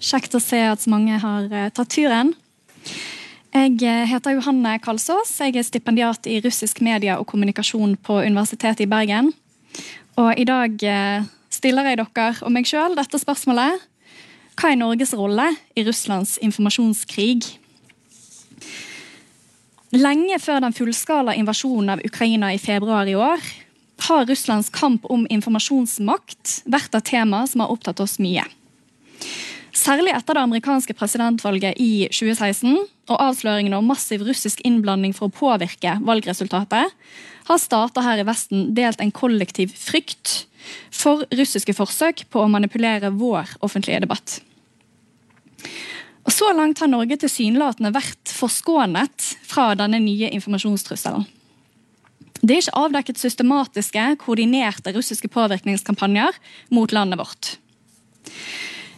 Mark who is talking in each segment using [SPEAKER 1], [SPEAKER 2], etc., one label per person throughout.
[SPEAKER 1] Kjekt å se at så mange har eh, tatt turen. Jeg eh, heter Johanne Kalsås. Jeg er stipendiat i russisk media og kommunikasjon på Universitetet i Bergen. Og i dag eh, stiller jeg dere og meg sjøl dette spørsmålet. Hva er Norges rolle i Russlands informasjonskrig? Lenge før den fullskala invasjonen av Ukraina i februar i år har Russlands kamp om informasjonsmakt vært et tema som har opptatt oss mye. Særlig etter det amerikanske presidentvalget i 2016 og avsløringene om massiv russisk innblanding for å påvirke valgresultatet, har stater her i Vesten delt en kollektiv frykt for russiske forsøk på å manipulere vår offentlige debatt. Og Så langt har Norge tilsynelatende vært forskånet fra denne nye informasjonstrusselen. Det er ikke avdekket systematiske, koordinerte russiske påvirkningskampanjer mot landet vårt.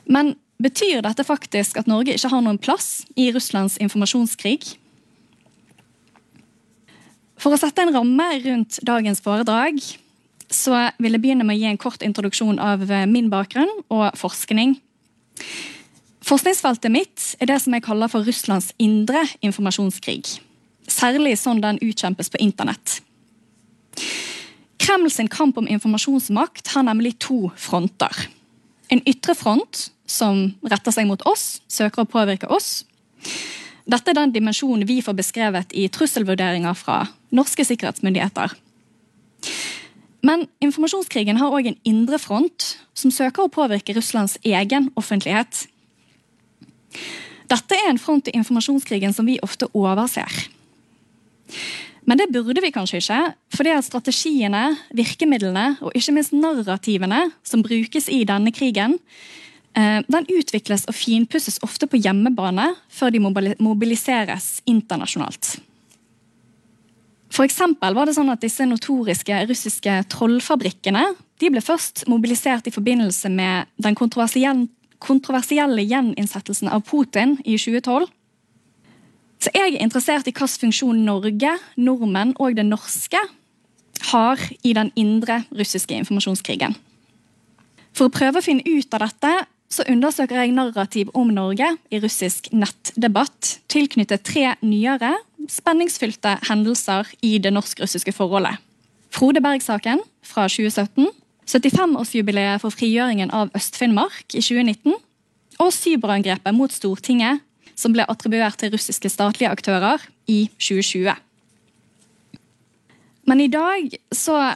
[SPEAKER 1] Men betyr dette faktisk at Norge ikke har noen plass i Russlands informasjonskrig? For å sette en ramme rundt dagens foredrag så vil jeg begynne med å gi en kort introduksjon av min bakgrunn og forskning. Forskningsfeltet mitt er det som jeg kaller for Russlands indre informasjonskrig. Særlig sånn den utkjempes på internett. Kreml sin kamp om informasjonsmakt har nemlig to fronter. En ytre front, som retter seg mot oss, søker å påvirke oss. Dette er den dimensjonen vi får beskrevet i trusselvurderinger fra norske sikkerhetsmyndigheter. Men informasjonskrigen har òg en indre front, som søker å påvirke Russlands egen offentlighet. Dette er en front i informasjonskrigen som vi ofte overser. Men det burde vi kanskje ikke, fordi at strategiene, virkemidlene og ikke minst narrativene som brukes i denne krigen, den utvikles og finpusses ofte på hjemmebane før de mobiliseres internasjonalt. For var det sånn at Disse notoriske russiske trollfabrikkene de ble først mobilisert i forbindelse med den kontroversielle, kontroversielle gjeninnsettelsen av Putin i 2012. Så jeg er interessert i hvilken funksjon Norge, nordmenn og det norske har i den indre russiske informasjonskrigen. For å prøve å finne ut av dette så undersøker jeg narrativ om Norge i russisk nettdebatt tilknyttet tre nyere, spenningsfylte hendelser i det norsk-russiske forholdet. Frode Berg-saken fra 2017, 75-årsjubileet for frigjøringen av Øst-Finnmark i 2019 og cyberangrepet mot Stortinget, som ble attribuert til russiske statlige aktører i 2020. Men i dag så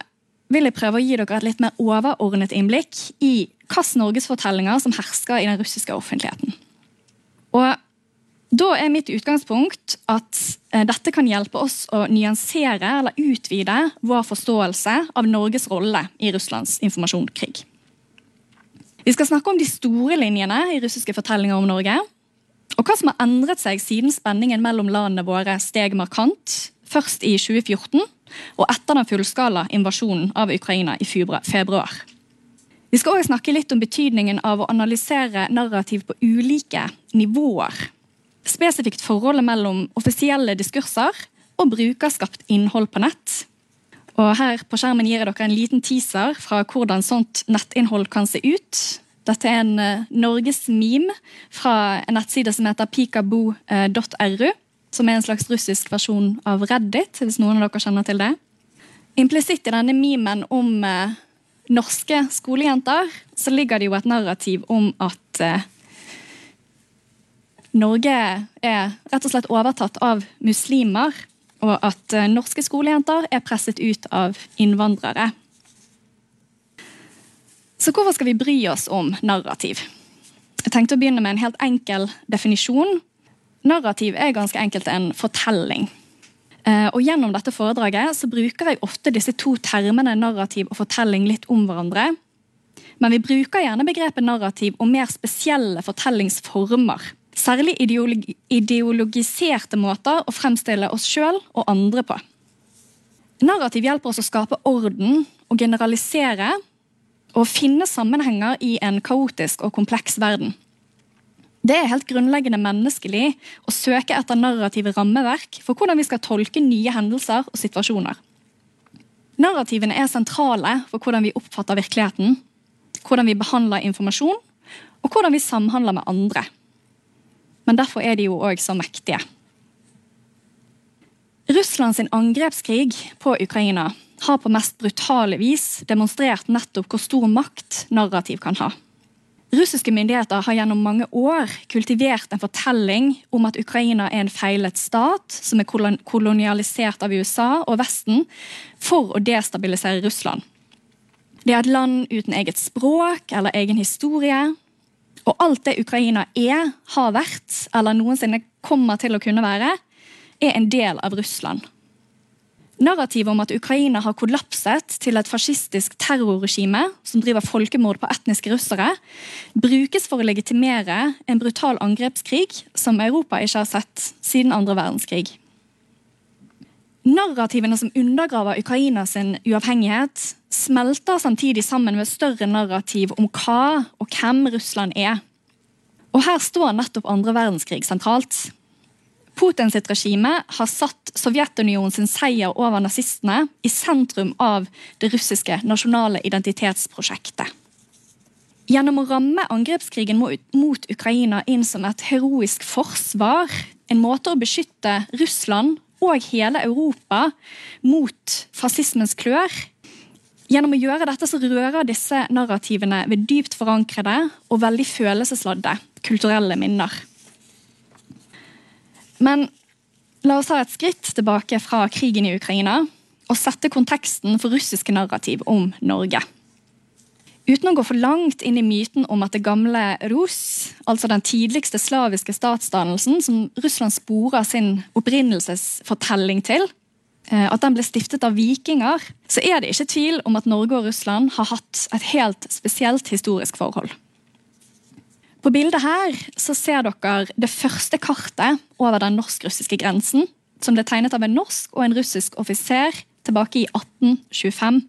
[SPEAKER 1] vil jeg prøve å gi dere et litt mer overordnet innblikk i hvilke norgesfortellinger som hersker i den russiske offentligheten. Og da er mitt utgangspunkt at eh, dette kan hjelpe oss å nyansere eller utvide vår forståelse av Norges rolle i Russlands informasjonskrig. Vi skal snakke om de store linjene i russiske fortellinger om Norge. Og hva som har endret seg siden spenningen mellom landene våre steg markant, først i 2014 og etter den fullskala invasjonen av Ukraina i februar. Vi skal også snakke litt om betydningen av å analysere narrativ på ulike nivåer. Spesifikt forholdet mellom offisielle diskurser og brukerskapt innhold på nett. Og her på skjermen gir jeg dere en liten teaser fra hvordan sånt nettinnhold kan se ut. Dette er en uh, norgesmeme fra en nettside som heter pikabo.ru. Som er en slags russisk versjon av Reddit, hvis noen av dere kjenner til det. Implisitt i denne memen om uh, norske skolejenter, så ligger det jo et narrativ om at eh, Norge er rett og slett overtatt av muslimer, og at eh, norske skolejenter er presset ut av innvandrere. Så hvorfor skal vi bry oss om narrativ? Jeg tenkte å begynne med en helt enkel definisjon. Narrativ er ganske enkelt en fortelling. Eh, og Gjennom dette foredraget så bruker jeg ofte disse to termene narrativ og fortelling litt om hverandre. Men vi bruker gjerne begrepet narrativ om mer spesielle fortellingsformer. Særlig ideologi ideologiserte måter å fremstille oss sjøl og andre på. Narrativ hjelper oss å skape orden og generalisere og finne sammenhenger i en kaotisk og kompleks verden. Det er helt grunnleggende menneskelig å søke etter narrative rammeverk for hvordan vi skal tolke nye hendelser og situasjoner. Narrativene er sentrale for hvordan vi oppfatter virkeligheten. hvordan vi behandler informasjon, og hvordan vi samhandler med andre. Men derfor er de jo òg så mektige. Russlands angrepskrig på Ukraina har på mest brutale vis demonstrert nettopp hvor stor makt narrativ kan ha. Russiske myndigheter har gjennom mange år kultivert en fortelling om at Ukraina er en feilet stat som er kolonialisert av USA og Vesten for å destabilisere Russland. Det er et land uten eget språk eller egen historie. Og alt det Ukraina er, har vært eller noensinne kommer til å kunne være, er en del av Russland. Narrativet om at Ukraina har kollapset til et fascistisk terrorregime som driver folkemord på etniske russere, brukes for å legitimere en brutal angrepskrig som Europa ikke har sett siden andre verdenskrig. Narrativene som undergraver Ukrainas uavhengighet, smelter samtidig sammen med større narrativ om hva og hvem Russland er. Og her står nettopp andre verdenskrig sentralt. Putin regime har satt Sovjetunionens seier over nazistene i sentrum av det russiske nasjonale identitetsprosjektet. Gjennom å ramme angrepskrigen mot Ukraina inn som et heroisk forsvar, en måte å beskytte Russland og hele Europa mot fascismens klør Gjennom å gjøre dette så rører disse narrativene ved dypt forankrede og veldig følelsesladde kulturelle minner. Men la oss ta et skritt tilbake fra krigen i Ukraina og sette konteksten for russiske narrativ om Norge. Uten å gå for langt inn i myten om at det gamle Rus, altså den tidligste slaviske statsdannelsen som Russland sporer sin opprinnelsesfortelling til, eh, at den ble stiftet av vikinger, så er det ikke tvil om at Norge og Russland har hatt et helt spesielt historisk forhold. På bildet her så ser dere det første kartet over den norsk-russiske grensen, som ble tegnet av en norsk og en russisk offiser tilbake i 1825.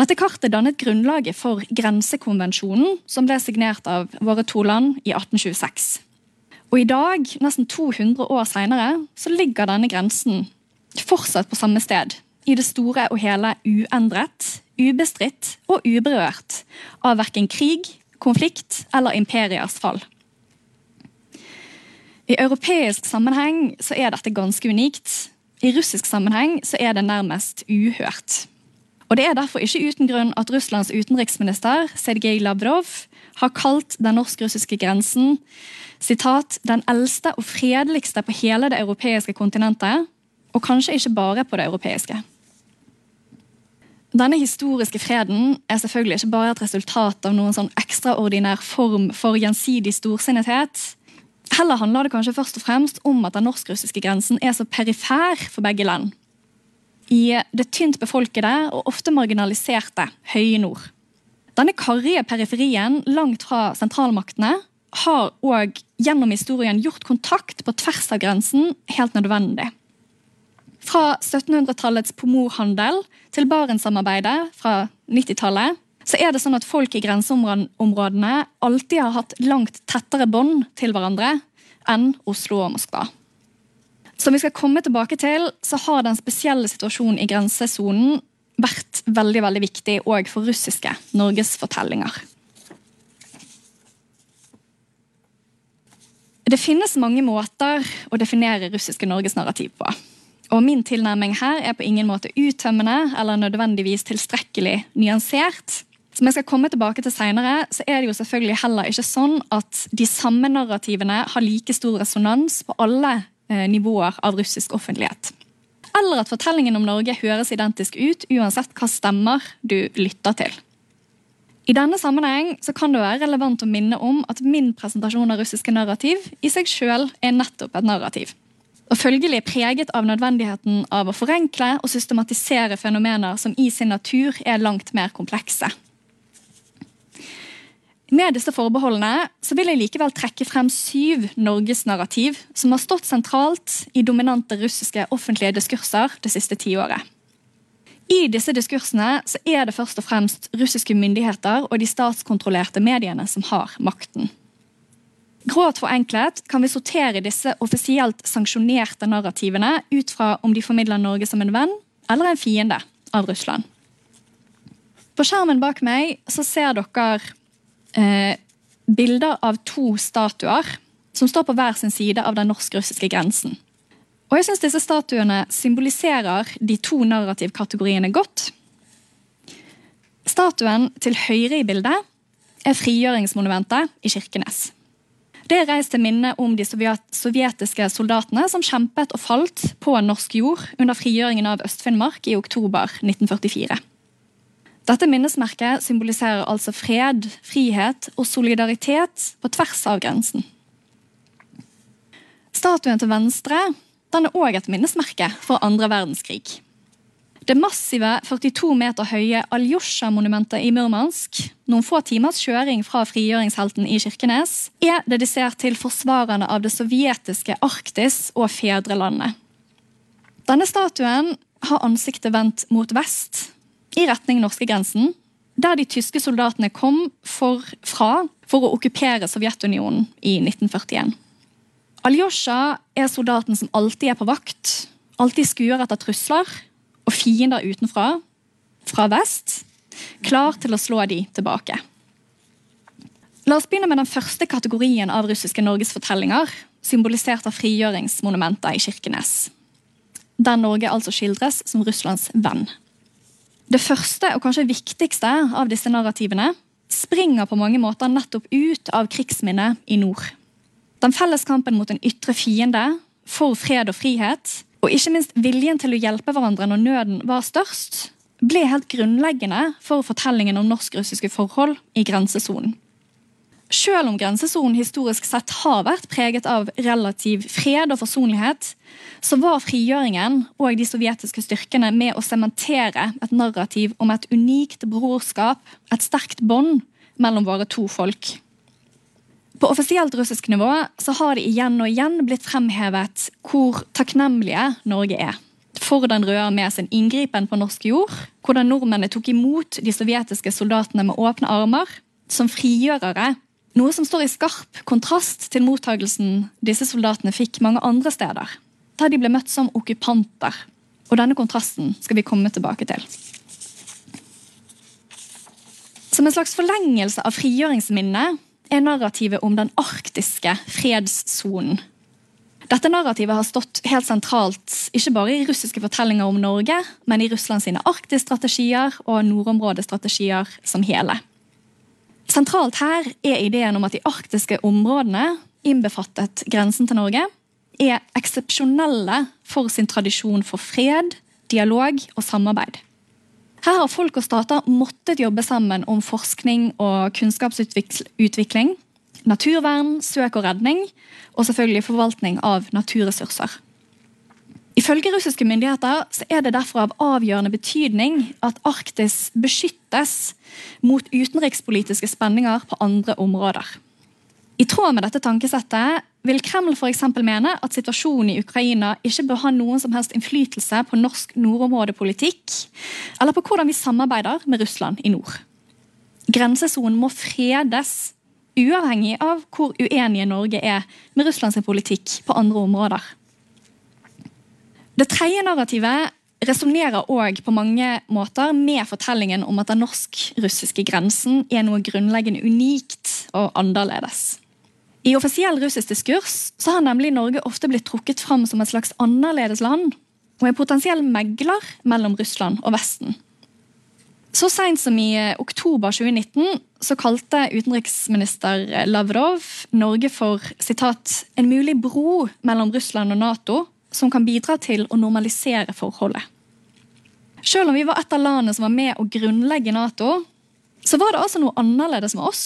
[SPEAKER 1] Dette kartet dannet grunnlaget for Grensekonvensjonen, som ble signert av våre to land i 1826. Og I dag, nesten 200 år senere, så ligger denne grensen fortsatt på samme sted. I det store og hele uendret, ubestridt og uberørt av verken krig, konflikt eller imperiers fall. I europeisk sammenheng så er dette ganske unikt. I russisk sammenheng så er det nærmest uhørt. Og Det er derfor ikke uten grunn at Russlands utenriksminister Sergej Lavrov har kalt den norsk-russiske grensen citat, den eldste og fredeligste på hele det europeiske kontinentet, og kanskje ikke bare på det europeiske. Denne historiske freden er selvfølgelig ikke bare et resultat av noen sånn ekstraordinær form for gjensidig storsinnethet. Heller handler det kanskje først og fremst om at den norsk-russiske grensen er så perifer for begge land. I det tynt befolkede og ofte marginaliserte høye nord. Denne karrige periferien langt fra sentralmaktene har òg gjennom historien gjort kontakt på tvers av grensen helt nødvendig. Fra 1700-tallets pomorhandel til Barentssamarbeidet fra 90-tallet så er det sånn at folk i grenseområdene alltid har hatt langt tettere bånd til hverandre enn Oslo og Moskva. Som vi skal komme tilbake til, så har den spesielle situasjonen i grensesonen vært veldig veldig viktig òg for russiske norgesfortellinger. Det finnes mange måter å definere russiske norgesnarrativ på. Og Min tilnærming her er på ingen måte uttømmende eller nødvendigvis tilstrekkelig nyansert. Som jeg skal komme tilbake til senere, så er det jo selvfølgelig heller ikke sånn at de samme narrativene har like stor resonans på alle eh, nivåer av russisk offentlighet. Eller at fortellingen om Norge høres identisk ut uansett hva stemmer du lytter til. I denne sammenheng så kan det være relevant å minne om at min presentasjon av russiske narrativ i seg sjøl er nettopp et narrativ og følgelig preget av nødvendigheten av å forenkle og systematisere fenomener som i sin natur er langt mer komplekse. Med disse forbeholdene vil jeg likevel trekke frem syv norgesnarrativ som har stått sentralt i dominante russiske offentlige diskurser det siste tiåret. I disse diskursene er det først og fremst russiske myndigheter og de statskontrollerte mediene som har makten. Grovt forenklet kan vi sortere disse offisielt sanksjonerte narrativene ut fra om de formidler Norge som en venn eller en fiende av Russland. På skjermen bak meg så ser dere eh, bilder av to statuer som står på hver sin side av den norsk-russiske grensen. Og jeg synes Disse statuene symboliserer de to narrativkategoriene godt. Statuen til høyre i bildet er frigjøringsmonumentet i Kirkenes. Det er reist til minne om de sovjetiske soldatene som kjempet og falt på norsk jord under frigjøringen av Øst-Finnmark i oktober 1944. Dette minnesmerket symboliserer altså fred, frihet og solidaritet på tvers av grensen. Statuen til venstre den er òg et minnesmerke for andre verdenskrig. Det massive 42 meter høye Aljosja-monumentet i Murmansk, noen få timers kjøring fra frigjøringshelten i Kirkenes, er dedisert til forsvarerne av det sovjetiske Arktis og fedrelandet. Denne statuen har ansiktet vendt mot vest, i retning norskegrensen, der de tyske soldatene kom for, fra for å okkupere Sovjetunionen i 1941. Aljosja er soldaten som alltid er på vakt, alltid skuer etter trusler og fiender utenfra, fra vest, klar til å slå de tilbake. La oss begynne med den første kategorien av russiske norgesfortellinger, symbolisert av frigjøringsmonumenter i Kirkenes. Der Norge altså skildres som Russlands venn. Det første og kanskje viktigste av disse narrativene springer på mange måter nettopp ut av krigsminnet i nord. Den felles kampen mot en ytre fiende, for fred og frihet, og ikke minst viljen til å hjelpe hverandre når nøden var størst, ble helt grunnleggende for fortellingen om norsk-russiske forhold i grensesonen. Selv om grensesonen historisk sett har vært preget av relativ fred og forsonlighet, så var frigjøringen og de sovjetiske styrkene med å sementere et narrativ om et unikt brorskap, et sterkt bånd mellom våre to folk. På offisielt russisk nivå så har det igjen og igjen blitt fremhevet hvor takknemlige Norge er. For den røde med sin inngripen på norsk jord, hvordan nordmennene tok imot de sovjetiske soldatene med åpne armer, som frigjørere. Noe som står i skarp kontrast til mottagelsen disse soldatene fikk mange andre steder. Da de ble møtt som okkupanter. Og denne kontrasten skal vi komme tilbake til. Som en slags forlengelse av frigjøringsminnet er narrativet om den arktiske fredssonen. Dette narrativet har stått helt sentralt ikke bare i russiske fortellinger om Norge, men i Russland sine arktisstrategier og nordområdestrategier som hele. Sentralt her er ideen om at de arktiske områdene, innbefattet grensen til Norge, er eksepsjonelle for sin tradisjon for fred, dialog og samarbeid. Her har folk og stater måttet jobbe sammen om forskning og kunnskapsutvikling, naturvern, søk og redning, og selvfølgelig forvaltning av naturressurser. Ifølge russiske myndigheter er det derfor av avgjørende betydning at Arktis beskyttes mot utenrikspolitiske spenninger på andre områder. I tråd med dette tankesettet vil Kreml for mene at situasjonen i Ukraina ikke bør ha noen som helst innflytelse på norsk nordområdepolitikk eller på hvordan vi samarbeider med Russland i nord. Grensesonen må fredes, uavhengig av hvor uenige Norge er med Russlands politikk på andre områder. Det tredje narrativet resonnerer òg på mange måter med fortellingen om at den norsk-russiske grensen er noe grunnleggende unikt og annerledes. I offisiell russisk diskurs så har nemlig Norge ofte blitt trukket fram som et slags annerledes land og en potensiell megler mellom Russland og Vesten. Så seint som i eh, oktober 2019 så kalte utenriksminister Lavrov Norge for citat, en mulig bro mellom Russland og Nato som kan bidra til å normalisere forholdet. Selv om vi var et av landene som var med å grunnlegge Nato, så var det altså noe annerledes med oss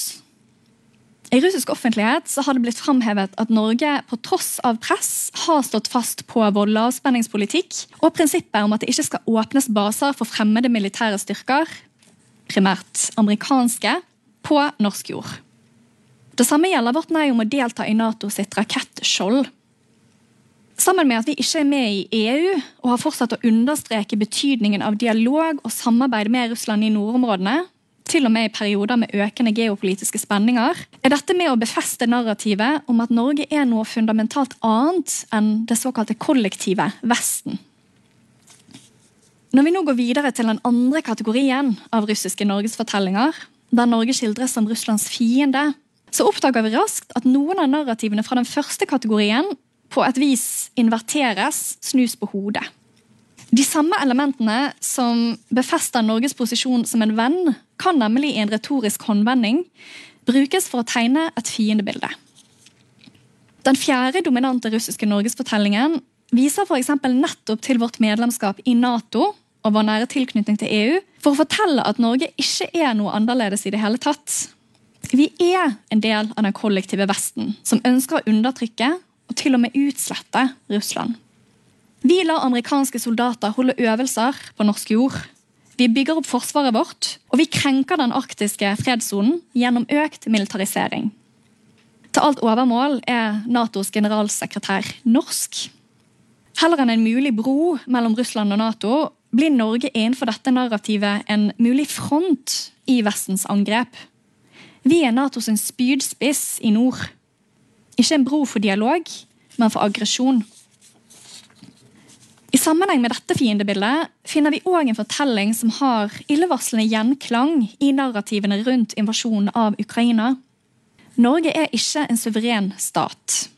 [SPEAKER 1] i russisk offentlighet så har det blitt framhevet at Norge på tross av press har stått fast på vår lavspenningspolitikk og prinsippet om at det ikke skal åpnes baser for fremmede militære styrker, primært amerikanske, på norsk jord. Det samme gjelder vårt nei om å delta i NATO sitt rakettskjold. Sammen med at vi ikke er med i EU og har fortsatt å understreke betydningen av dialog og samarbeid med Russland i nordområdene, til og med i perioder med økende geopolitiske spenninger, er dette med å befeste narrativet om at Norge er noe fundamentalt annet enn det såkalte kollektive Vesten. Når vi nå går videre til den andre kategorien av russiske norgesfortellinger, der Norge skildres som Russlands fiende, så oppdager vi raskt at noen av narrativene fra den første kategorien på et vis inverteres, snus på hodet. De samme elementene som befester Norges posisjon som en venn, kan nemlig i en retorisk håndvending brukes for å tegne et fiendebilde. Den fjerde dominante russiske norgesfortellingen viser f.eks. nettopp til vårt medlemskap i Nato og vår nære tilknytning til EU for å fortelle at Norge ikke er noe annerledes i det hele tatt. Vi er en del av den kollektive Vesten, som ønsker å undertrykke og til og med utslette Russland. Vi lar amerikanske soldater holde øvelser på norsk jord. Vi bygger opp forsvaret vårt, og vi krenker den arktiske fredssonen gjennom økt militarisering. Til alt overmål er Natos generalsekretær norsk. Heller enn en mulig bro mellom Russland og Nato blir Norge innenfor dette narrativet en mulig front i Vestens angrep. Vi er Natos spydspiss i nord. Ikke en bro for dialog, men for aggresjon. I sammenheng med dette fiendebildet finner vi òg en fortelling som har illevarslende gjenklang i narrativene rundt invasjonen av Ukraina. Norge er ikke en suveren stat.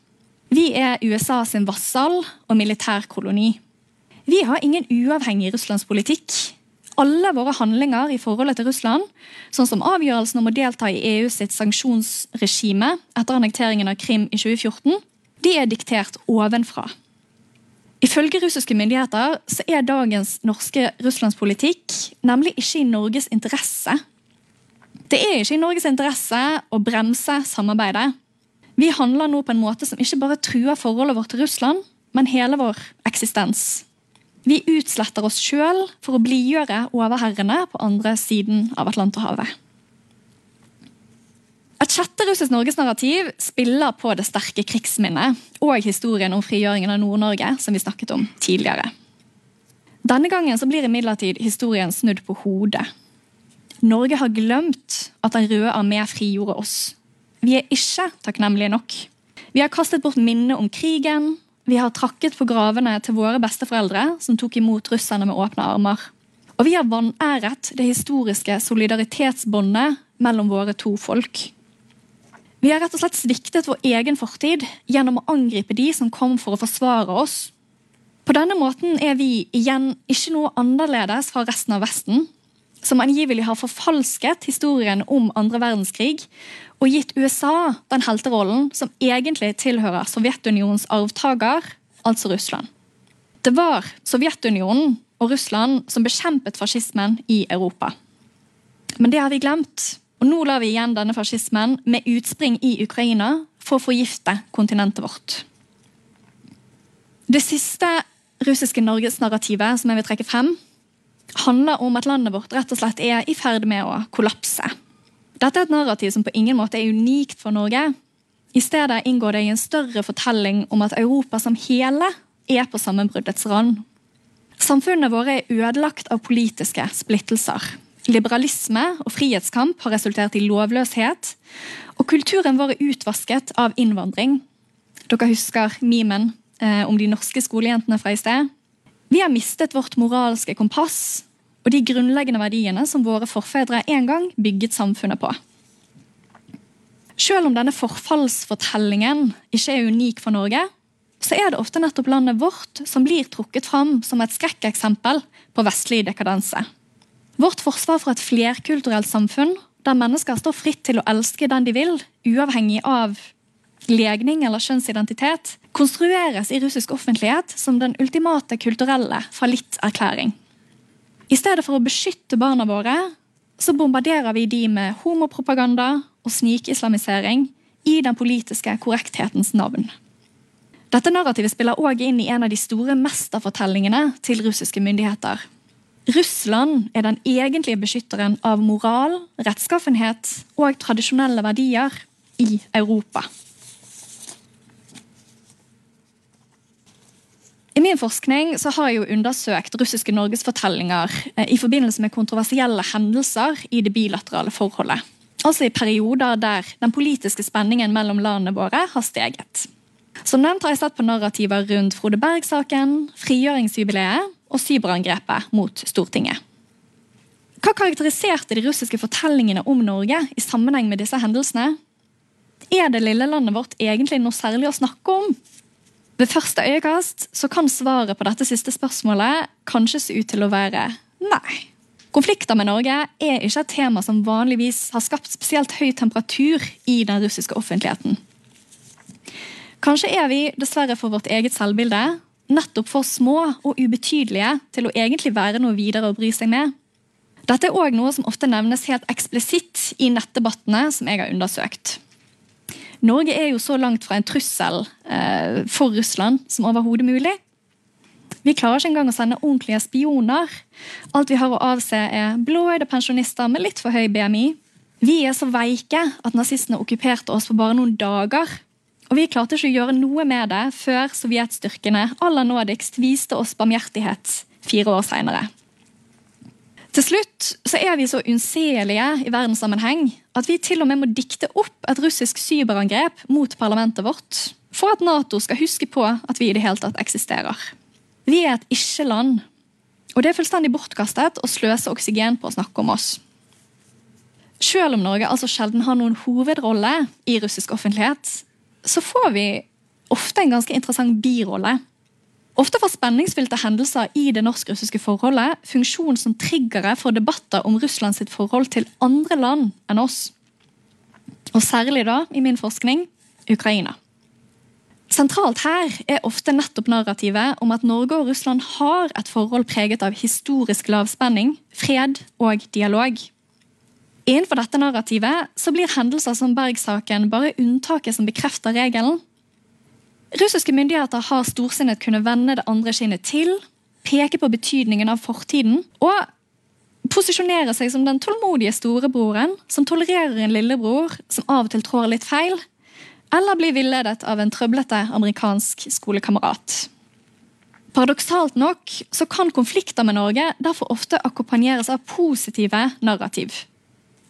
[SPEAKER 1] Vi er USA sin vassal og militærkoloni. Vi har ingen uavhengig russlandspolitikk alle våre handlinger i forholdet til Russland, sånn som avgjørelsen om å delta i EU sitt sanksjonsregime etter annekteringen av Krim i 2014, de er diktert ovenfra. Ifølge russiske myndigheter så er dagens norske russlandspolitikk nemlig ikke i Norges interesse. Det er ikke i Norges interesse å bremse samarbeidet. Vi handler nå på en måte som ikke bare truer forholdet vårt til Russland, men hele vår eksistens. Vi utsletter oss sjøl for å blidgjøre overherrene på andre siden av Atlanterhavet. Et sjette russisk norgesnarrativ spiller på det sterke krigsminnet og historien om frigjøringen av Nord-Norge, som vi snakket om tidligere. Denne gangen så blir imidlertid historien snudd på hodet. Norge har glemt at Den røde armé frigjorde oss. Vi er ikke takknemlige nok. Vi har kastet bort minnet om krigen, vi har trakket på gravene til våre besteforeldre, som tok imot russerne med åpne armer. Og vi har vanæret det historiske solidaritetsbåndet mellom våre to folk. Vi har rett og slett sviktet vår egen fortid gjennom å angripe de som kom for å forsvare oss. På denne måten er vi igjen ikke noe annerledes fra resten av Vesten, som angivelig har forfalsket historien om andre verdenskrig og gitt USA den helterollen som egentlig tilhører Sovjetunionens arvtaker, altså Russland. Det var Sovjetunionen og Russland som bekjempet fascismen i Europa. Men det har vi glemt, og nå lar vi igjen denne fascismen med utspring i Ukraina for å forgifte kontinentet vårt. Det siste russiske norgesnarrativet som jeg vil trekke frem, handler om at landet vårt rett og slett er i ferd med å kollapse. Dette er et narrativ som på ingen måte er unikt for Norge. I stedet inngår det i en større fortelling om at Europa som hele er på sammenbruddets rand. Samfunnene våre er ødelagt av politiske splittelser. Liberalisme og frihetskamp har resultert i lovløshet, og kulturen vår er utvasket av innvandring. Dere husker memen eh, om de norske skolejentene fra i sted? Vi har mistet vårt moralske kompass og de grunnleggende verdiene som våre forfedre en gang bygget samfunnet på. Selv om denne forfallsfortellingen ikke er unik for Norge, så er det ofte nettopp landet vårt som blir trukket fram som et skrekkeksempel på vestlig dekadanse. Vårt forsvar for et flerkulturelt samfunn der mennesker står fritt til å elske den de vil, uavhengig av legning eller kjønnsidentitet, konstrueres i russisk offentlighet som den ultimate kulturelle fallitterklæring. I stedet for å beskytte barna våre, så bombarderer vi de med homopropaganda og snikislamisering i den politiske korrekthetens navn. Dette narrativet spiller òg inn i en av de store mesterfortellingene til russiske myndigheter. Russland er den egentlige beskytteren av moral, rettskaffenhet og tradisjonelle verdier i Europa. I min forskning har jeg undersøkt russiske norgesfortellinger eh, i forbindelse med kontroversielle hendelser i det bilaterale forholdet. Altså i perioder der den politiske spenningen mellom landene våre har steget. Som nevnt har jeg sett på narrativer rundt Frode Berg-saken, frigjøringsjubileet og cyberangrepet mot Stortinget. Hva karakteriserte de russiske fortellingene om Norge i sammenheng med disse hendelsene? Er det lille landet vårt egentlig noe særlig å snakke om? Ved første øyekast så kan svaret på dette siste spørsmålet kanskje se ut til å være nei. Konflikter med Norge er ikke et tema som vanligvis har skapt spesielt høy temperatur i den russiske offentligheten. Kanskje er vi, dessverre for vårt eget selvbilde, nettopp for små og ubetydelige til å egentlig være noe videre å bry seg med. Dette er òg noe som ofte nevnes helt eksplisitt i nettdebattene som jeg har undersøkt. Norge er jo så langt fra en trussel eh, for Russland som overhodet mulig. Vi klarer ikke engang å sende ordentlige spioner. Alt vi har å avse, er blåøyde pensjonister med litt for høy BMI. Vi er så veike at nazistene okkuperte oss på bare noen dager. Og vi klarte ikke å gjøre noe med det før sovjetstyrkene aller nådigst viste oss barmhjertighet fire år seinere. Til slutt så er vi så unnselige i verdenssammenheng at vi til og med må dikte opp et russisk cyberangrep mot parlamentet vårt for at Nato skal huske på at vi i det hele tatt eksisterer. Vi er et ikke-land, og det er fullstendig bortkastet å sløse oksygen på å snakke om oss. Selv om Norge altså sjelden har noen hovedrolle i russisk offentlighet, så får vi ofte en ganske interessant birolle Ofte får spenningsfylte hendelser i det norsk-russiske forholdet funksjon som triggere for debatter om Russland sitt forhold til andre land enn oss. Og særlig da, i min forskning, Ukraina. Sentralt her er ofte nettopp narrativet om at Norge og Russland har et forhold preget av historisk lavspenning, fred og dialog. Innenfor dette narrativet så blir hendelser som Berg-saken bare unntaket som bekrefter regelen. Russiske myndigheter har storsinnet kunnet vende det andre skinnet til, peke på betydningen av fortiden og posisjonere seg som den tålmodige storebroren som tolererer en lillebror som av og til trår litt feil, eller blir villedet av en trøblete amerikansk skolekamerat. Paradoksalt nok så kan konflikter med Norge derfor ofte akkompagneres av positive narrativ.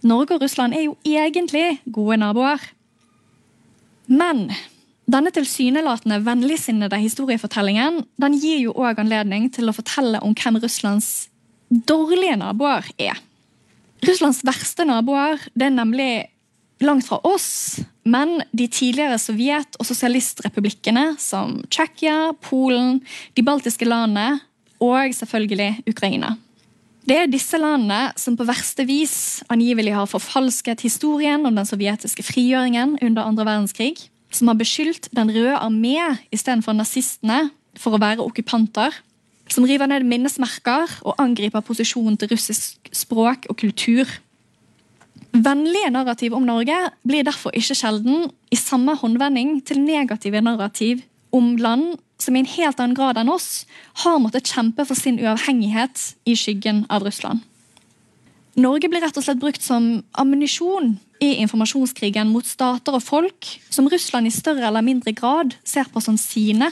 [SPEAKER 1] Norge og Russland er jo egentlig gode naboer. Men denne tilsynelatende vennligsinnede historiefortellingen den gir jo òg anledning til å fortelle om hvem Russlands dårlige naboer er. Russlands verste naboer det er nemlig langt fra oss, men de tidligere sovjet- og sosialistrepublikkene som Tsjekkia, Polen, de baltiske landene og selvfølgelig Ukraina. Det er disse landene som på verste vis angivelig har forfalsket historien om den sovjetiske frigjøringen under andre verdenskrig som har beskyldt Den røde armé istedenfor nazistene for å være okkupanter. Som river ned minnesmerker og angriper posisjonen til russisk språk og kultur. Vennlige narrativ om Norge blir derfor ikke sjelden i samme håndvending til negative narrativ om land som i en helt annen grad enn oss har måttet kjempe for sin uavhengighet i skyggen av Russland. Norge blir rett og slett brukt som ammunisjon i informasjonskrigen mot stater og folk som Russland i større eller mindre grad ser på som sine.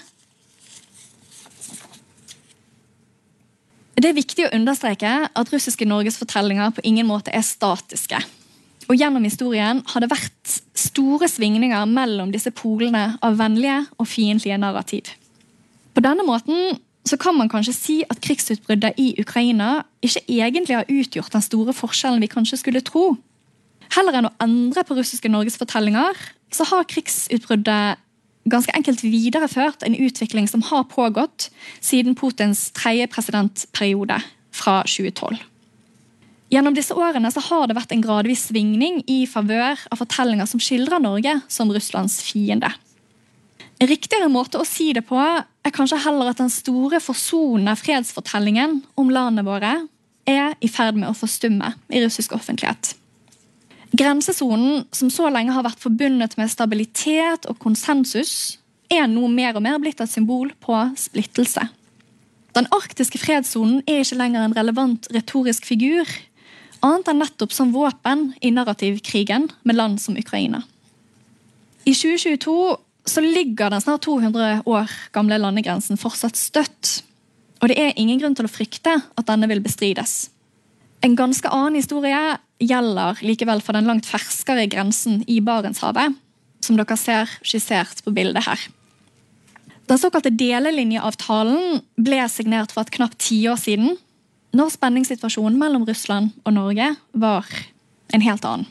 [SPEAKER 1] Det er viktig å understreke at russiske norgesfortellinger på ingen måte er statiske. Og Gjennom historien har det vært store svingninger mellom disse polene av vennlige og fiendtlige narrativ. På denne måten så kan man kanskje si at krigsutbruddet i Ukraina ikke egentlig har utgjort den store forskjellen vi kanskje skulle tro. Heller enn å endre på russiske norgesfortellinger, så har krigsutbruddet ganske enkelt videreført en utvikling som har pågått siden Putins tredje presidentperiode fra 2012. Gjennom disse årene så har det vært en gradvis svingning i favør av fortellinger som skildrer Norge som Russlands fiende. Riktigere måte å si det på er kanskje heller at den store forsonende fredsfortellingen om landet våre er i ferd med å forstumme i russisk offentlighet. Grensesonen, som så lenge har vært forbundet med stabilitet og konsensus, er nå mer og mer blitt et symbol på splittelse. Den arktiske fredssonen er ikke lenger en relevant retorisk figur, annet enn nettopp som våpen i narrativkrigen med land som Ukraina. I 2022 så ligger den snart 200 år gamle landegrensen fortsatt støtt. Og det er ingen grunn til å frykte at denne vil bestrides. En ganske annen historie gjelder likevel for den langt ferskere grensen i Barentshavet, som dere ser skissert på bildet her. Den såkalte delelinjeavtalen ble signert for et knapt tiår siden, når spenningssituasjonen mellom Russland og Norge var en helt annen.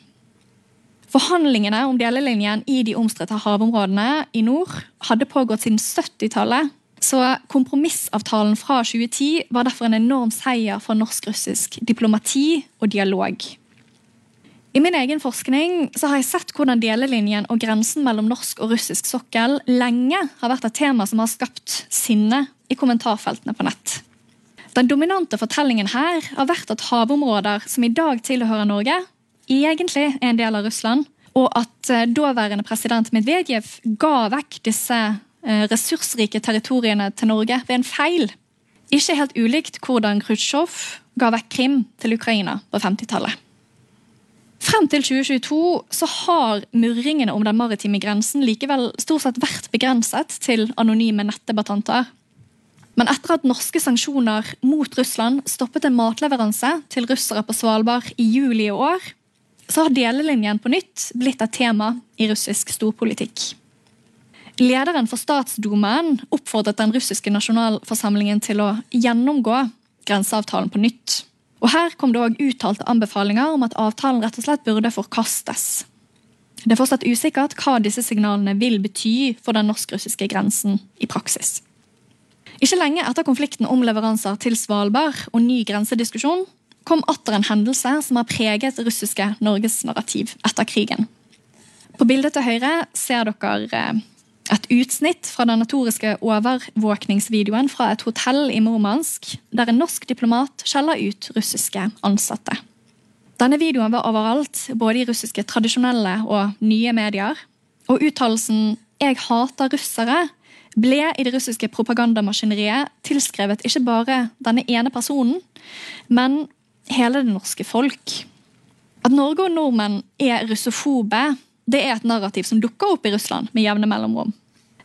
[SPEAKER 1] Forhandlingene om delelinjen i de omstridte havområdene i nord hadde pågått siden 70-tallet, så kompromissavtalen fra 2010 var derfor en enorm seier for norsk-russisk diplomati og dialog. I min egen forskning har jeg sett hvordan delelinjen og grensen mellom norsk og russisk sokkel lenge har vært et tema som har skapt sinne i kommentarfeltene på nett. Den dominante fortellingen her har vært at havområder som i dag tilhører Norge, egentlig er en del av Russland, og at eh, daværende president Medvedev ga vekk disse eh, ressursrike territoriene til Norge ved en feil. Ikke helt ulikt hvordan Khrusjtsjov ga vekk Krim til Ukraina på 50-tallet. Frem til 2022 så har murringene om den maritime grensen likevel stort sett vært begrenset til anonyme nettdebattanter. Men etter at norske sanksjoner mot Russland stoppet en matleveranse til russere på Svalbard i juli i år, så har delelinjen på nytt blitt et tema i russisk storpolitikk. Lederen for statsdumaen oppfordret den russiske nasjonalforsamlingen til å gjennomgå grenseavtalen på nytt. Og Her kom det òg uttalte anbefalinger om at avtalen rett og slett burde forkastes. Det er fortsatt usikkert hva disse signalene vil bety for den norsk-russiske grensen i praksis. Ikke lenge etter konflikten om leveranser til Svalbard og ny grensediskusjon kom atter en hendelse som har preget russiske Norges narrativ etter krigen. På bildet til høyre ser dere eh, et utsnitt fra den notoriske overvåkningsvideoen fra et hotell i Murmansk, der en norsk diplomat skjeller ut russiske ansatte. Denne videoen var overalt, både i russiske tradisjonelle og nye medier. Og uttalelsen 'Jeg hater russere' ble i det russiske propagandamaskineriet tilskrevet ikke bare denne ene personen, men hele det norske folk. At Norge og nordmenn er russofobe, det er et narrativ som dukker opp i Russland med jevne mellomrom.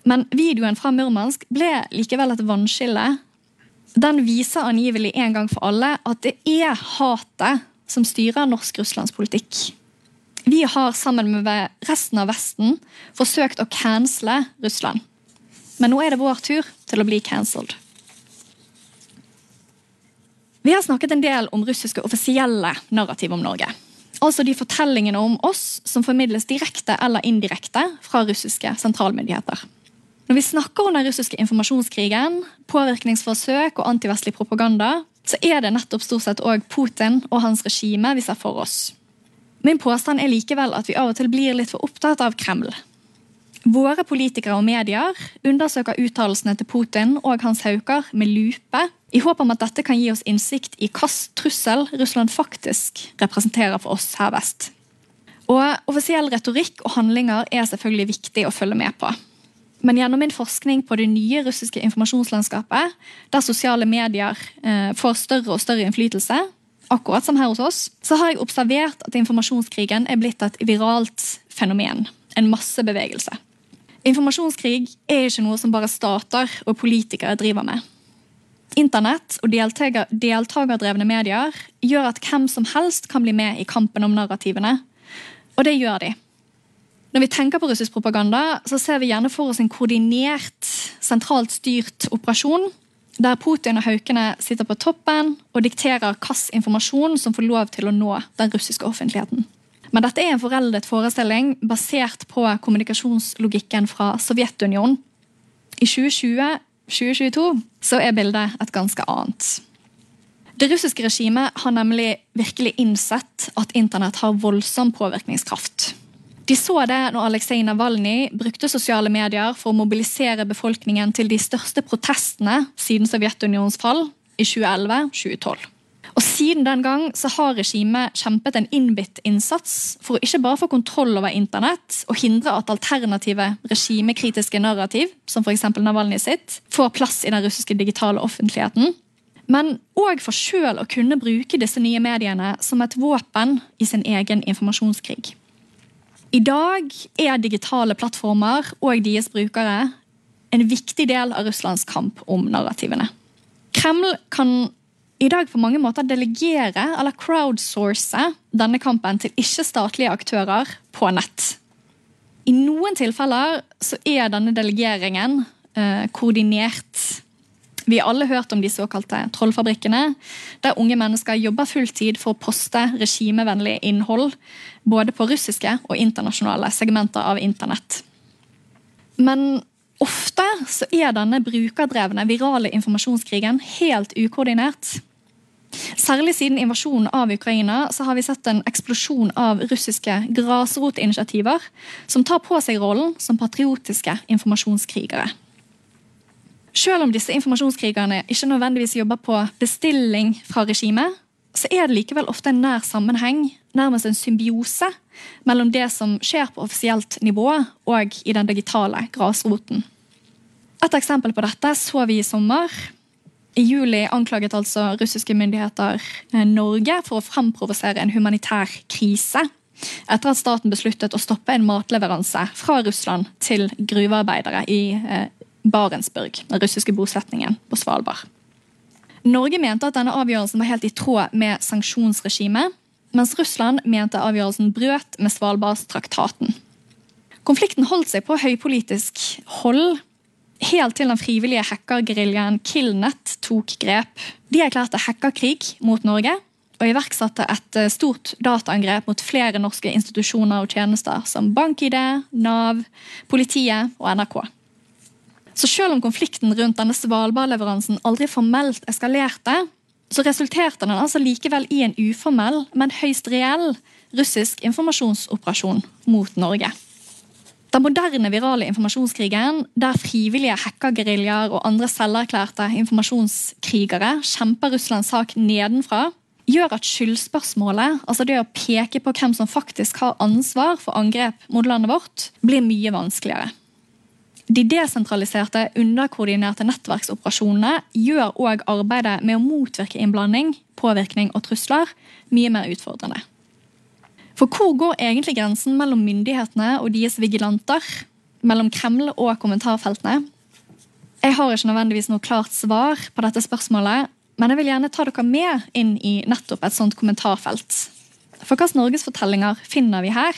[SPEAKER 1] Men videoen fra Murmansk ble likevel et vannskille. Den viser angivelig en gang for alle at det er hatet som styrer norsk russlandspolitikk. Vi har sammen med resten av Vesten forsøkt å cancele Russland. Men nå er det vår tur til å bli cancelled. Vi har snakket en del om russiske offisielle narrativ om Norge. Altså de fortellingene om oss som formidles direkte eller indirekte fra russiske sentralmyndigheter. Når vi snakker om den russiske informasjonskrigen, påvirkningsforsøk og antivestlig propaganda, så er det nettopp stort sett òg Putin og hans regime vi ser for oss. Min påstand er likevel at vi av og til blir litt for opptatt av Kreml. Våre politikere og medier undersøker uttalelsene til Putin og hans hauker med lupe, i håp om at dette kan gi oss innsikt i hvilken trussel Russland faktisk representerer for oss her vest. Og Offisiell retorikk og handlinger er selvfølgelig viktig å følge med på. Men gjennom min forskning på det nye russiske informasjonslandskapet, der sosiale medier eh, får større og større innflytelse, akkurat som her hos oss, så har jeg observert at informasjonskrigen er blitt et viralt fenomen. En massebevegelse. Informasjonskrig er ikke noe som bare stater og politikere driver med. Internett og deltakerdrevne medier gjør at hvem som helst kan bli med i kampen om narrativene. Og det gjør de. Når vi tenker på russisk propaganda, så ser vi gjerne for oss en koordinert, sentralt styrt operasjon, der Putin og haukene sitter på toppen og dikterer hvilken informasjon som får lov til å nå den russiske offentligheten. Men dette er en foreldet forestilling basert på kommunikasjonslogikken fra Sovjetunionen. I 2020-2022 så er bildet et ganske annet. Det russiske regimet har nemlig virkelig innsett at internett har voldsom påvirkningskraft. De så det når Aleksej Navalnyj brukte sosiale medier for å mobilisere befolkningen til de største protestene siden Sovjetunionens fall i 2011-2012. Og Siden den gang så har regimet kjempet en innbitt innsats for å ikke bare få kontroll over internett og hindre at alternative regimekritiske narrativ, som f.eks. Navalny sitt, får plass i den russiske digitale offentligheten, men òg for sjøl å kunne bruke disse nye mediene som et våpen i sin egen informasjonskrig. I dag er digitale plattformer og deres brukere en viktig del av Russlands kamp om narrativene. Kreml kan i dag på mange måter delegere eller crowdsource denne kampen til ikke-statlige aktører på nett. I noen tilfeller så er denne delegeringen eh, koordinert. Vi har alle hørt om de såkalte trollfabrikkene, der unge mennesker jobber fulltid for å poste regimevennlig innhold både på russiske og internasjonale segmenter av internett. Men ofte så er denne brukerdrevne virale informasjonskrigen helt ukoordinert. Særlig siden invasjonen av Ukraina så har vi sett en eksplosjon av russiske grasrotinitiativer som tar på seg rollen som patriotiske informasjonskrigere. Selv om disse informasjonskrigerne ikke nødvendigvis jobber på bestilling fra regimet, så er det likevel ofte en nær sammenheng, nærmest en symbiose, mellom det som skjer på offisielt nivå og i den digitale grasroten. Et eksempel på dette så vi i sommer. I juli anklaget altså russiske myndigheter eh, Norge for å fremprovosere en humanitær krise etter at staten besluttet å stoppe en matleveranse fra Russland til gruvearbeidere i eh, Barentsburg, den russiske bosetningen på Svalbard. Norge mente at denne avgjørelsen var helt i tråd med sanksjonsregimet, mens Russland mente avgjørelsen brøt med Svalbardstraktaten. Konflikten holdt seg på høypolitisk hold helt til den frivillige hackergeriljaen Killnet tok grep. De erklærte hackerkrig mot Norge og iverksatte et eh, stort dataangrep mot flere norske institusjoner og tjenester, som BankID, Nav, politiet og NRK. Så selv om konflikten rundt denne Svalbard-leveransen aldri formelt eskalerte, så resulterte den altså likevel i en uformell, men høyst reell russisk informasjonsoperasjon mot Norge. Den moderne virale informasjonskrigen, der frivillige hackergeriljaer og andre selverklærte informasjonskrigere kjemper Russlands sak nedenfra, gjør at skyldspørsmålet, altså det å peke på hvem som faktisk har ansvar for angrep mot landet vårt, blir mye vanskeligere. De desentraliserte, underkoordinerte nettverksoperasjonene gjør òg arbeidet med å motvirke innblanding, påvirkning og trusler mye mer utfordrende. For hvor går egentlig grensen mellom myndighetene og deres vigilanter? Mellom Kreml og kommentarfeltene? Jeg har ikke nødvendigvis noe klart svar på dette spørsmålet, men jeg vil gjerne ta dere med inn i nettopp et sånt kommentarfelt. For hvilke norgesfortellinger finner vi her?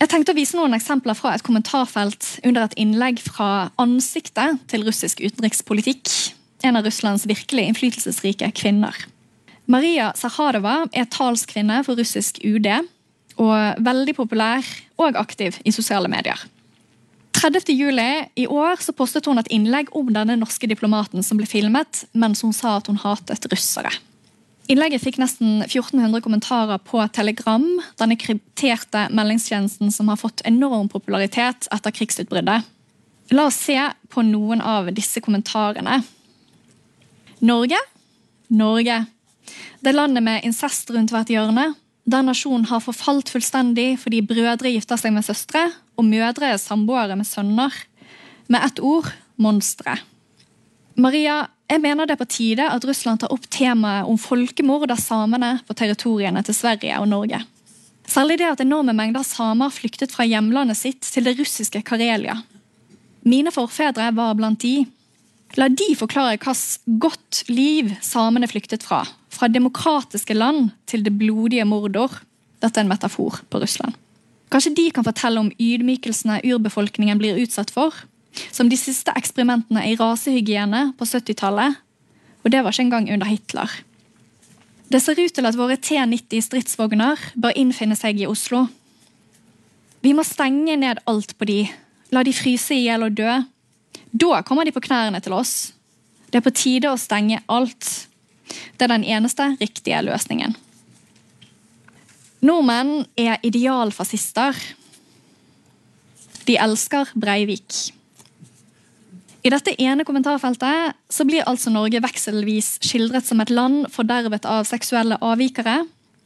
[SPEAKER 1] Jeg tenkte å vise noen eksempler fra et kommentarfelt under et innlegg fra ansiktet til russisk utenrikspolitikk. En av Russlands virkelig innflytelsesrike kvinner. Maria Saharova er talskvinne for russisk UD og veldig populær og aktiv i sosiale medier. 30. juli i år så postet hun et innlegg om denne norske diplomaten som ble filmet mens hun sa at hun hatet russere. Innlegget fikk nesten 1400 kommentarer på Telegram, denne krypterte meldingstjenesten som har fått enorm popularitet etter krigsutbruddet. La oss se på noen av disse kommentarene. Norge? Norge det landet med incest rundt hvert hjørne. Der nasjonen har forfalt fullstendig fordi brødre gifter seg med søstre, og mødre er samboere med sønner. Med ett ord monstre. Maria, jeg mener det er på tide at Russland tar opp temaet om folkemord av samene på territoriene til Sverige og Norge. Særlig det at enorme mengder samer flyktet fra hjemlandet sitt til det russiske Karelia. Mine forfedre var blant de. La de forklare hvilket godt liv samene flyktet fra. Fra demokratiske land til det blodige Mordor. Dette er en metafor på Russland. Kanskje de kan fortelle om ydmykelsene urbefolkningen blir utsatt for. Som de siste eksperimentene i rasehygiene på 70-tallet. Og det var ikke engang under Hitler. Det ser ut til at våre T-90 stridsvogner bør innfinne seg i Oslo. Vi må stenge ned alt på de. La de fryse i hjel og dø. Da kommer de på knærne til oss. Det er på tide å stenge alt. Det er den eneste riktige løsningen. Nordmenn er idealfascister. De elsker Breivik. I dette ene kommentarfeltet så blir altså Norge vekselvis skildret som et land fordervet av seksuelle avvikere,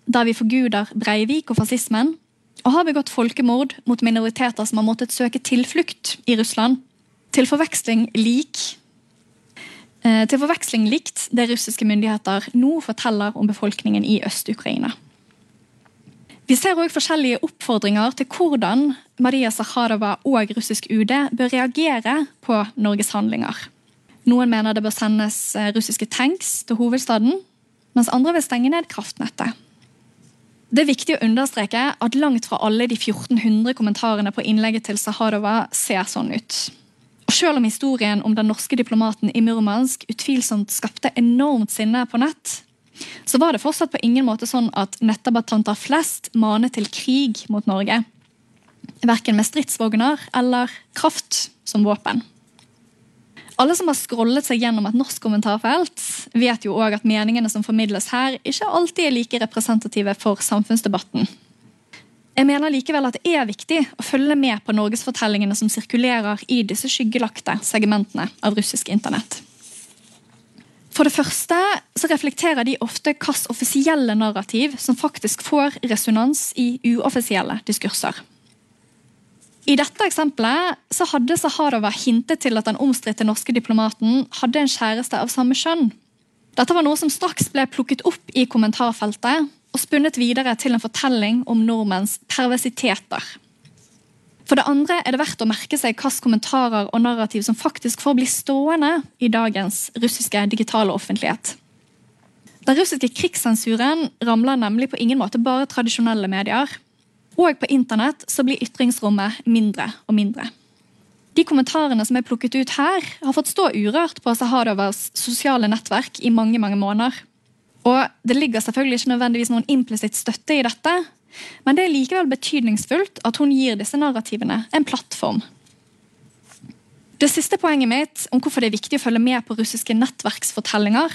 [SPEAKER 1] der vi forguder Breivik og fascismen, og har begått folkemord mot minoriteter som har måttet søke tilflukt i Russland til forveksling lik til forveksling likt det russiske myndigheter nå forteller om befolkningen i Øst-Ukraina. Vi ser òg forskjellige oppfordringer til hvordan Maria Saharova og russisk UD bør reagere på Norges handlinger. Noen mener det bør sendes eh, russiske tanks til hovedstaden, mens andre vil stenge ned kraftnettet. Det er viktig å understreke at langt fra alle de 1400 kommentarene på innlegget til Saharova ser sånn ut. Og Selv om historien om den norske diplomaten i Murmansk utvilsomt skapte enormt sinne på nett, så var det fortsatt på ingen måte sånn at nettabattanter flest manet til krig mot Norge. Verken med stridsvogner eller kraft som våpen. Alle som har scrollet seg gjennom et norsk kommentarfelt, vet jo òg at meningene som formidles her, ikke alltid er like representative for samfunnsdebatten. Jeg mener likevel at det er viktig å følge med på norgesfortellingene som sirkulerer i disse skyggelagte segmentene av russisk internett. For det første så reflekterer de ofte hvilke offisielle narrativ som faktisk får resonans i uoffisielle diskurser. I dette eksempelet så hadde Saharova hintet til at den omstridte norske diplomaten hadde en kjæreste av samme kjønn. Dette var noe som straks ble plukket opp i kommentarfeltet og spunnet videre til en fortelling om nordmenns perversiteter. For det andre er det verdt å merke seg hvilke kommentarer og narrativ som faktisk får bli stående i dagens russiske digitale offentlighet. Den russiske krigssensuren ramler nemlig på ingen måte bare tradisjonelle medier. Og på internett så blir ytringsrommet mindre og mindre. De kommentarene som er plukket ut her, har fått stå urørt på Sahadovas sosiale nettverk i mange mange måneder. Og Det ligger selvfølgelig ikke nødvendigvis noen implisitt støtte i dette, men det er likevel betydningsfullt at hun gir disse narrativene en plattform. Det siste poenget mitt om hvorfor det er viktig å følge med på russiske nettverksfortellinger,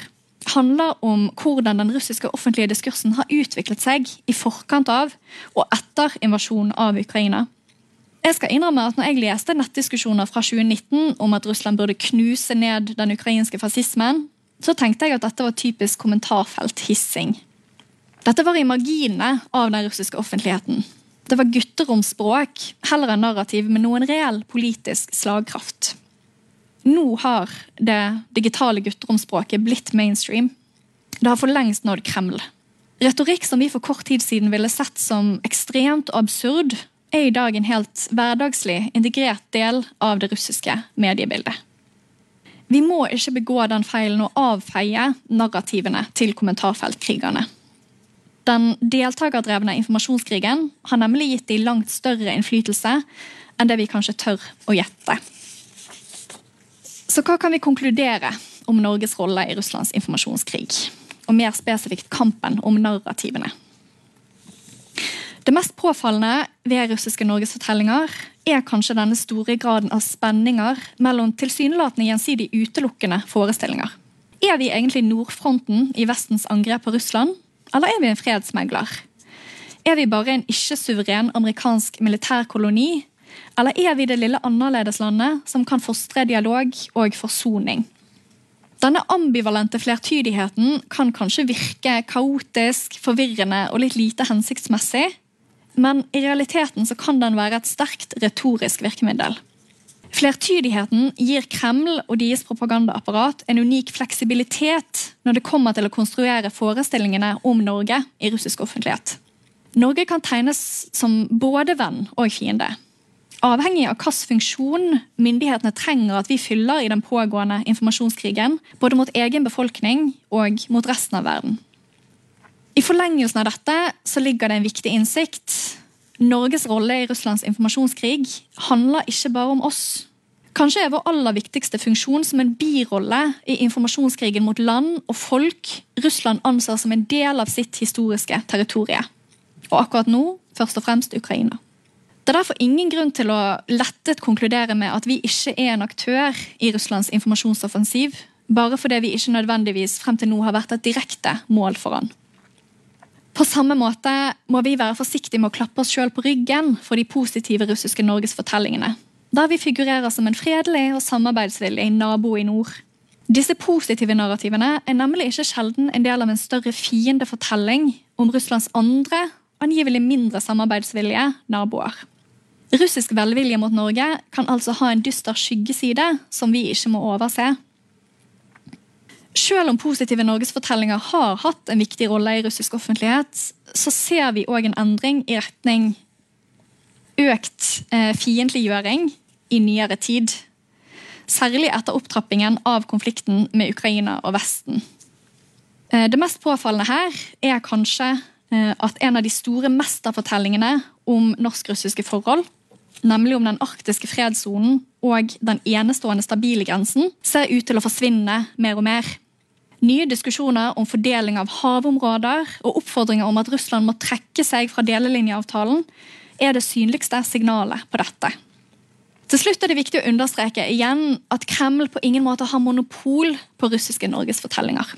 [SPEAKER 1] handler om hvordan den russiske offentlige diskursen har utviklet seg i forkant av og etter invasjonen av Ukraina. Jeg skal innrømme at når jeg leste nettdiskusjoner fra 2019 om at Russland burde knuse ned den ukrainske fascismen, så tenkte jeg at dette var typisk kommentarfelthissing. Dette var i marginene av den russiske offentligheten. Det var gutteromsspråk heller enn narrativ med noen reell politisk slagkraft. Nå har det digitale gutteromspråket blitt mainstream. Det har for lengst nådd Kreml. Retorikk som vi for kort tid siden ville sett som ekstremt og absurd, er i dag en helt hverdagslig, integrert del av det russiske mediebildet. Vi må ikke begå den feilen å avfeie narrativene til kommentarfeltkrigerne. Den deltakerdrevne informasjonskrigen har nemlig gitt de langt større innflytelse enn det vi kanskje tør å gjette. Så hva kan vi konkludere om Norges rolle i Russlands informasjonskrig? Og mer spesifikt kampen om narrativene. Det mest påfallende ved russiske norgesfortellinger er kanskje denne store graden av spenninger mellom tilsynelatende gjensidig utelukkende forestillinger. Er vi egentlig nordfronten i Vestens angrep på Russland, eller er vi en fredsmegler? Er vi bare en ikke-suveren amerikansk militærkoloni eller er vi det lille annerledeslandet som kan fostre dialog og forsoning? Denne ambivalente flertydigheten kan kanskje virke kaotisk, forvirrende og litt lite hensiktsmessig, men i realiteten så kan den være et sterkt retorisk virkemiddel. Flertydigheten gir Kreml og deres propagandaapparat en unik fleksibilitet når det kommer til å konstruere forestillingene om Norge i russisk offentlighet. Norge kan tegnes som både venn og fiende avhengig av hvilken funksjon myndighetene trenger at vi fyller i den pågående informasjonskrigen, både mot egen befolkning og mot resten av verden. I forlengelsen av dette så ligger det en viktig innsikt. Norges rolle i Russlands informasjonskrig handler ikke bare om oss. Kanskje er vår aller viktigste funksjon som en birolle i informasjonskrigen mot land og folk Russland anser som en del av sitt historiske territorium. Og akkurat nå først og fremst Ukraina. Det er derfor ingen grunn til å lettet konkludere med at vi ikke er en aktør i Russlands informasjonsoffensiv, bare fordi vi ikke nødvendigvis frem til nå har vært et direkte mål for han. På samme måte må vi være forsiktige med å klappe oss sjøl på ryggen for de positive russiske norgesfortellingene, der vi figurerer som en fredelig og samarbeidsvillig nabo i nord. Disse positive narrativene er nemlig ikke sjelden en del av en større fiendefortelling om Russlands andre, angivelig mindre samarbeidsvillige naboer. Russisk velvilje mot Norge kan altså ha en dyster skyggeside som vi ikke må overse. Selv om positive norgesfortellinger har hatt en viktig rolle i russisk offentlighet, så ser vi òg en endring i retning økt eh, fiendtliggjøring i nyere tid. Særlig etter opptrappingen av konflikten med Ukraina og Vesten. Eh, det mest påfallende her er kanskje eh, at en av de store mesterfortellingene om norsk-russiske forhold nemlig om den arktiske fredssonen og den enestående stabile grensen, ser ut til å forsvinne mer og mer. Nye diskusjoner om fordeling av havområder og oppfordringer om at Russland må trekke seg fra delelinjeavtalen, er det synligste signalet på dette. Til slutt er det viktig å understreke igjen at Kreml på ingen måte har monopol på russiske norgesfortellinger.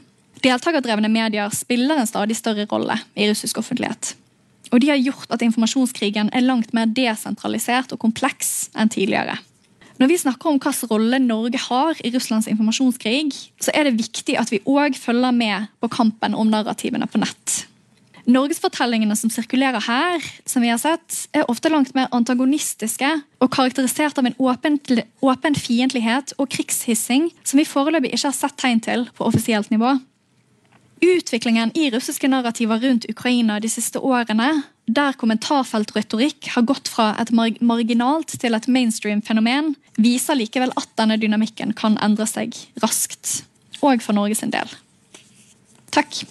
[SPEAKER 1] Deltakerdrevne medier spiller en stadig større rolle i russisk offentlighet. Og de har gjort at informasjonskrigen er langt mer desentralisert og kompleks enn tidligere. Når vi snakker om hvilken rolle Norge har i Russlands informasjonskrig, så er det viktig at vi òg følger med på kampen om narrativene på nett. Norgesfortellingene som sirkulerer her, som vi har sett, er ofte langt mer antagonistiske og karakterisert av en åpen, åpen fiendtlighet og krigshissing som vi foreløpig ikke har sett tegn til på offisielt nivå. Utviklingen i russiske narrativer rundt Ukraina de siste årene, der kommentarfeltretorikk har gått fra et marginalt til et mainstream-fenomen, viser likevel at denne dynamikken kan endre seg raskt. Og for Norges sin del. Takk.